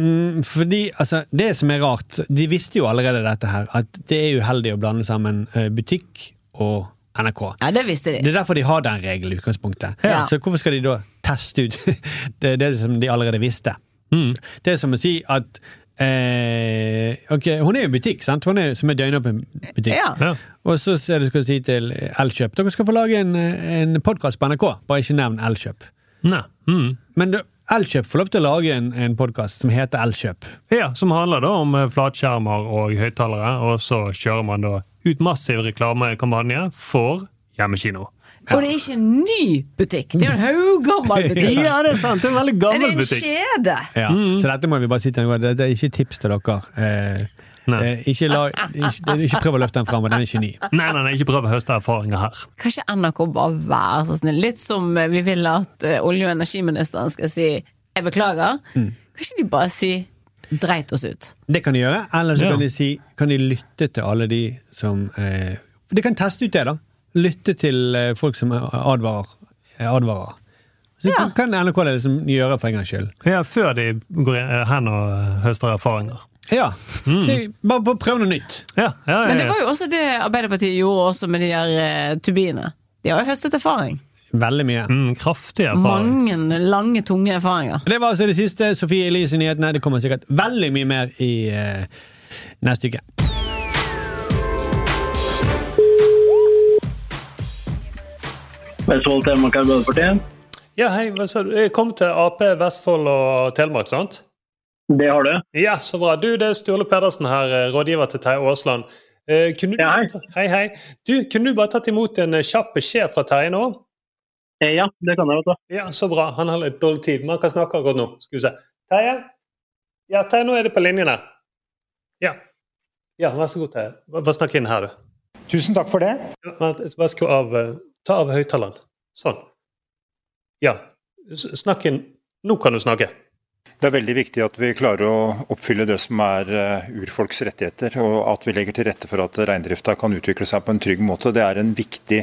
Mm, fordi, altså, Det som er rart De visste jo allerede dette her, at det er uheldig å blande sammen eh, butikk og NRK. Ja, det visste de. Det er derfor de har den regelen i utgangspunktet. Ja. Så hvorfor skal de da teste ut det, det som de allerede visste? Det er som å si at eh, Ok, hun er jo butikk, sant? Hun er som er døgnåpen butikk. Ja. Ja. Og så er det skal du si til Elkjøp dere skal få lage en, en podkast på NRK, bare ikke nevn Elkjøp. Mm. Men Elkjøp får lov til å lage en, en podkast som heter Elkjøp. Ja, Som handler da om eh, flatskjermer og høyttalere, og så kjører man da ut massiv reklamekampanje for hjemmekino. Og det er ikke en ny butikk, det er jo en haugammel butikk. Ja, det er sant. Det er en veldig gammel butikk. Det er en kjede. Ja, Så dette må vi bare si til dere. Det, det er ikke tips til dere. Eh, eh, ikke, la, ikke, ikke prøv å løfte den fram, den er ikke ny. Nei, nei, nei, ikke prøv å høste erfaringer her. Kanskje NRK bare være så snill? Litt som eh, vi vil at eh, olje- og energiministeren skal si 'jeg beklager'. Mm. Kanskje de bare sier 'dreit oss ut'? Det kan de gjøre. Eller så Ja. kan de si Kan de lytte til alle de som eh, De kan teste ut det, da. Lytte til eh, folk som advarer. advarer. Så kan NRK liksom gjøre for en gangs skyld. Ja, Før de går hen og høster erfaringer. Ja. Mm. bare bare prøv noe nytt. Ja, ja, ja, Men det var jo også det Arbeiderpartiet gjorde også med de der eh, turbinene. De har jo høstet erfaring. Veldig mye. Mm, kraftig erfaring. Mange lange, tunge erfaringer. Det var altså det siste. Sofie Elise-nyhetene. Det kommer sikkert veldig mye mer i uh, neste uke. Vestfold, Telemark Arbeiderparti. Ja, hei, hva sa du? Jeg kom til Ap, Vestfold og Telemark, sant? Det har du. Ja, så bra. Du, det er Sturle Pedersen her, eh, rådgiver til Terje Aasland. Eh, kunne du, hei. hei, hei. Du, kunne du bare tatt imot en eh, kjapp beskjed fra Terje nå? Ja, det kan jeg. vet du. Ja, Så bra. Han har litt dårlig tid, men han kan snakke akkurat nå. Skal vi se. Terje? Ja, Terje, nå er det på linjen her. Ja. Ja, vær så god, Terje. Bare snakk inn her, du. Tusen takk for det. Ja, vent, jeg skal bare skru av eh, Ta av høyttaleren. Sånn. Ja. S- Snakk inn. Nå kan du snakke. Det er veldig viktig at vi klarer å oppfylle det som er eh, urfolks rettigheter, og at vi legger til rette for at reindrifta kan utvikle seg på en trygg måte. Det er en viktig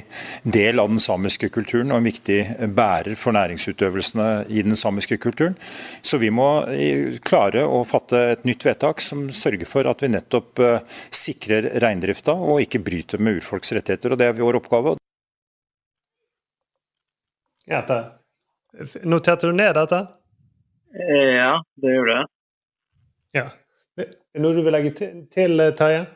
del av den samiske kulturen og en viktig bærer for næringsutøvelsene i den samiske kulturen. Så vi må eh, klare å fatte et nytt vedtak som sørger for at vi nettopp eh, sikrer reindrifta og ikke bryter med urfolks rettigheter. og Det er vår oppgave. Ja, Noterte du ned dette? Ja, det gjør det. Ja. Er Noe du vil legge til, til eh, Terje?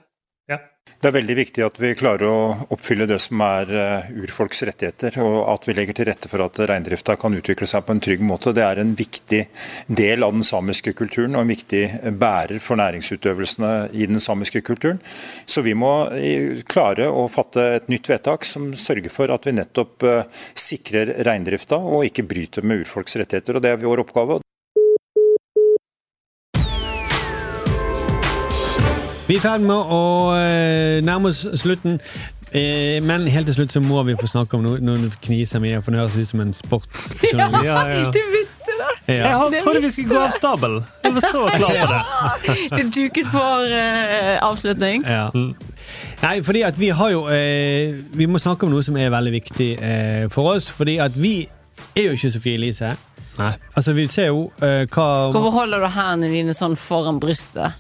Det er veldig viktig at vi klarer å oppfylle det som er eh, urfolks rettigheter, og at vi legger til rette for at reindrifta kan utvikle seg på en trygg måte. Det er en viktig del av den samiske kulturen og en viktig bærer for næringsutøvelsene i den samiske kulturen. Så vi må eh, klare å fatte et nytt vedtak som sørger for at vi nettopp eh, sikrer reindrifta og ikke bryter med urfolks rettigheter. og Det er vår oppgave. Vi er i ferd med å eh, nærme oss slutten. Eh, men helt til slutt så må vi få snakke om noe, noe kniser mye, for det høres ut som en sportsjournalist. Ja, ja. Du visste det! Ja. Jeg trodde vi skulle gå av stabelen. stabel. Jeg var så klar på det. Det duket for eh, avslutning. Ja. Nei, fordi at vi har jo eh, Vi må snakke om noe som er veldig viktig eh, for oss. Fordi at vi er jo ikke Sofie Elise. Altså, vi ser jo eh, hva Hvorfor holder du hendene dine sånn foran brystet?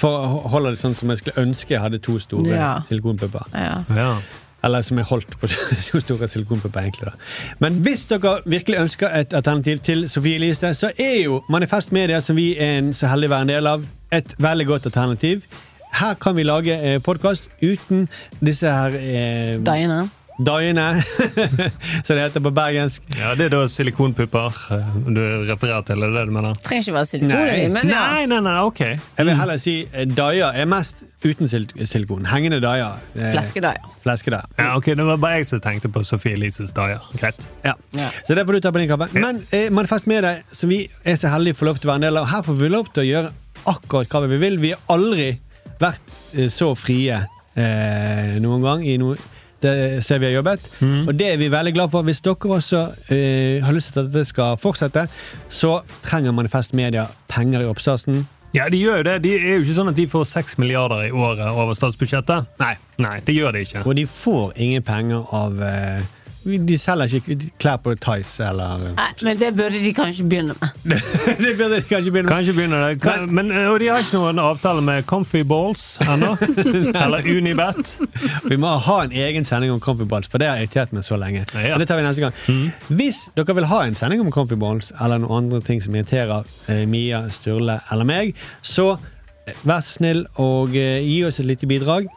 For å holde det sånn som jeg skulle ønske jeg hadde to store Ja. silikonpupper. Ja. Eller som jeg holdt på to store silikonpupper, egentlig. da. Men hvis dere virkelig ønsker et alternativ til Sofie Elise, så er jo Manifest Media, som vi er en så heldig å være en del av, et veldig godt alternativ. Her kan vi lage eh, podkast uten disse her eh. Daiene, som det heter på bergensk. Ja, Det er da silikonpupper eh, du refererer til? Er det det du mener? Trenger ikke være silikon i, men ja. Nei, nei, nei, ok. Jeg vil heller si eh, daier er mest uten silikon. Hengende daier. eh, Fleskedaier. Fleskedaier. Ja, ok, Det var bare jeg som tenkte på Sofie Elises daier. Greit. Ja. Så det får du ta på din kappe. Men eh, Manifest med deg, som vi er så heldige å få lov til å være en del av, her får vi lov til å gjøre akkurat hva vi vil. Vi har aldri vært så frie eh, noen gang i noe det stedet vi har jobbet. Og det er vi veldig glad for. Hvis dere også uh, har lyst til at dette skal fortsette, så trenger Manifest Media penger i oppstarten. Ja, de gjør jo det. De er jo ikke sånn at de får seks milliarder i året over statsbudsjettet. Nei. Nei, det gjør de ikke. Og de får ingen penger av eh, De selger ikke klær på Tice eller Nei, men det burde de kanskje begynne med. Det burde de kanskje begynne med. Kanskje begynne det. Kan, men, eh, og de har ikke noen avtale med Comfy Balls ennå? Eller Unibet? Vi må ha en egen sending om Comfy Balls, for det har irritert meg så lenge. Ja. Men det tar vi neste gang. Hvis dere vil ha en sending om Comfy Balls, eller noen andre ting som irriterer eh, Mia, Sturle eller meg, så eh, vær så snill og eh, gi oss et lite bidrag.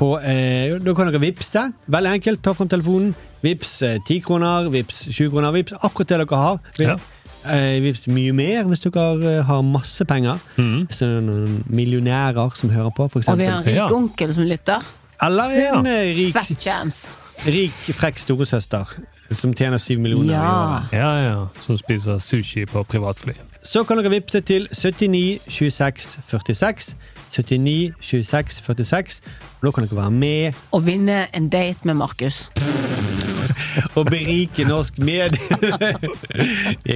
På, eh, da kan dere vippse. Veldig enkelt. Ta frem telefonen. Vips eh, 10 kroner, vips 20 kroner. Vips akkurat det dere har. Ja. Eh, vips mye mer hvis dere eh, har masse penger. Hvis det er noen millionærer som hører på, for Og vi har en rik onkel som lytter. Eller en ja. rik, Fat chance. rik, frekk storesøster som tjener syv millioner i året. Ja, ja. Som spiser sushi på privatfly. Så kan dere vippse til 79 26 46. 79 26 46. Og da kan dere være med Og vinne en date med Markus. og berike norsk med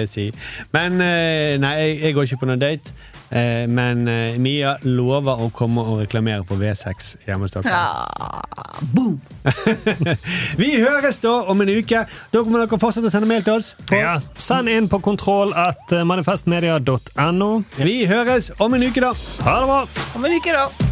jeg si. Men eh, nei, jeg, jeg går ikke på noen date. Eh, Men eh, Mia lover å komme og reklamere for V6 hjemme hos dere. Ja, boom! Vi høres da om en uke. Da må dere fortsette å sende mail til oss. På. Ja, Send inn på kontroll at eh, manifestmedia.no. Vi høres om en uke, da. Ha det bra! Om en uke, da.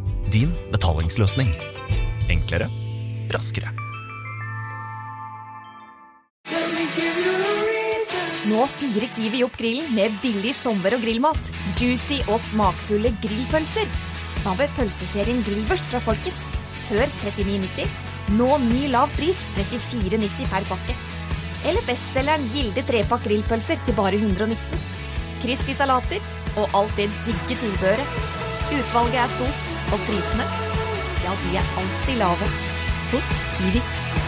din betalingsløsning. Enklere, raskere. Nå fyrer Kiwi opp grillen med billig sommer- og grillmat. Juicy og smakfulle grillpølser. Hva med pølseserien Grillvers fra Folkets? Før 39,90. Nå ny lav pris 34,90 per pakke. Eller bestselgeren Gilde trepakk grillpølser til bare 119. Crispy salater og alt det digge tilbehøret. Utvalget er stort, og prisene, ja, de er alltid lave. Hos Kiwi.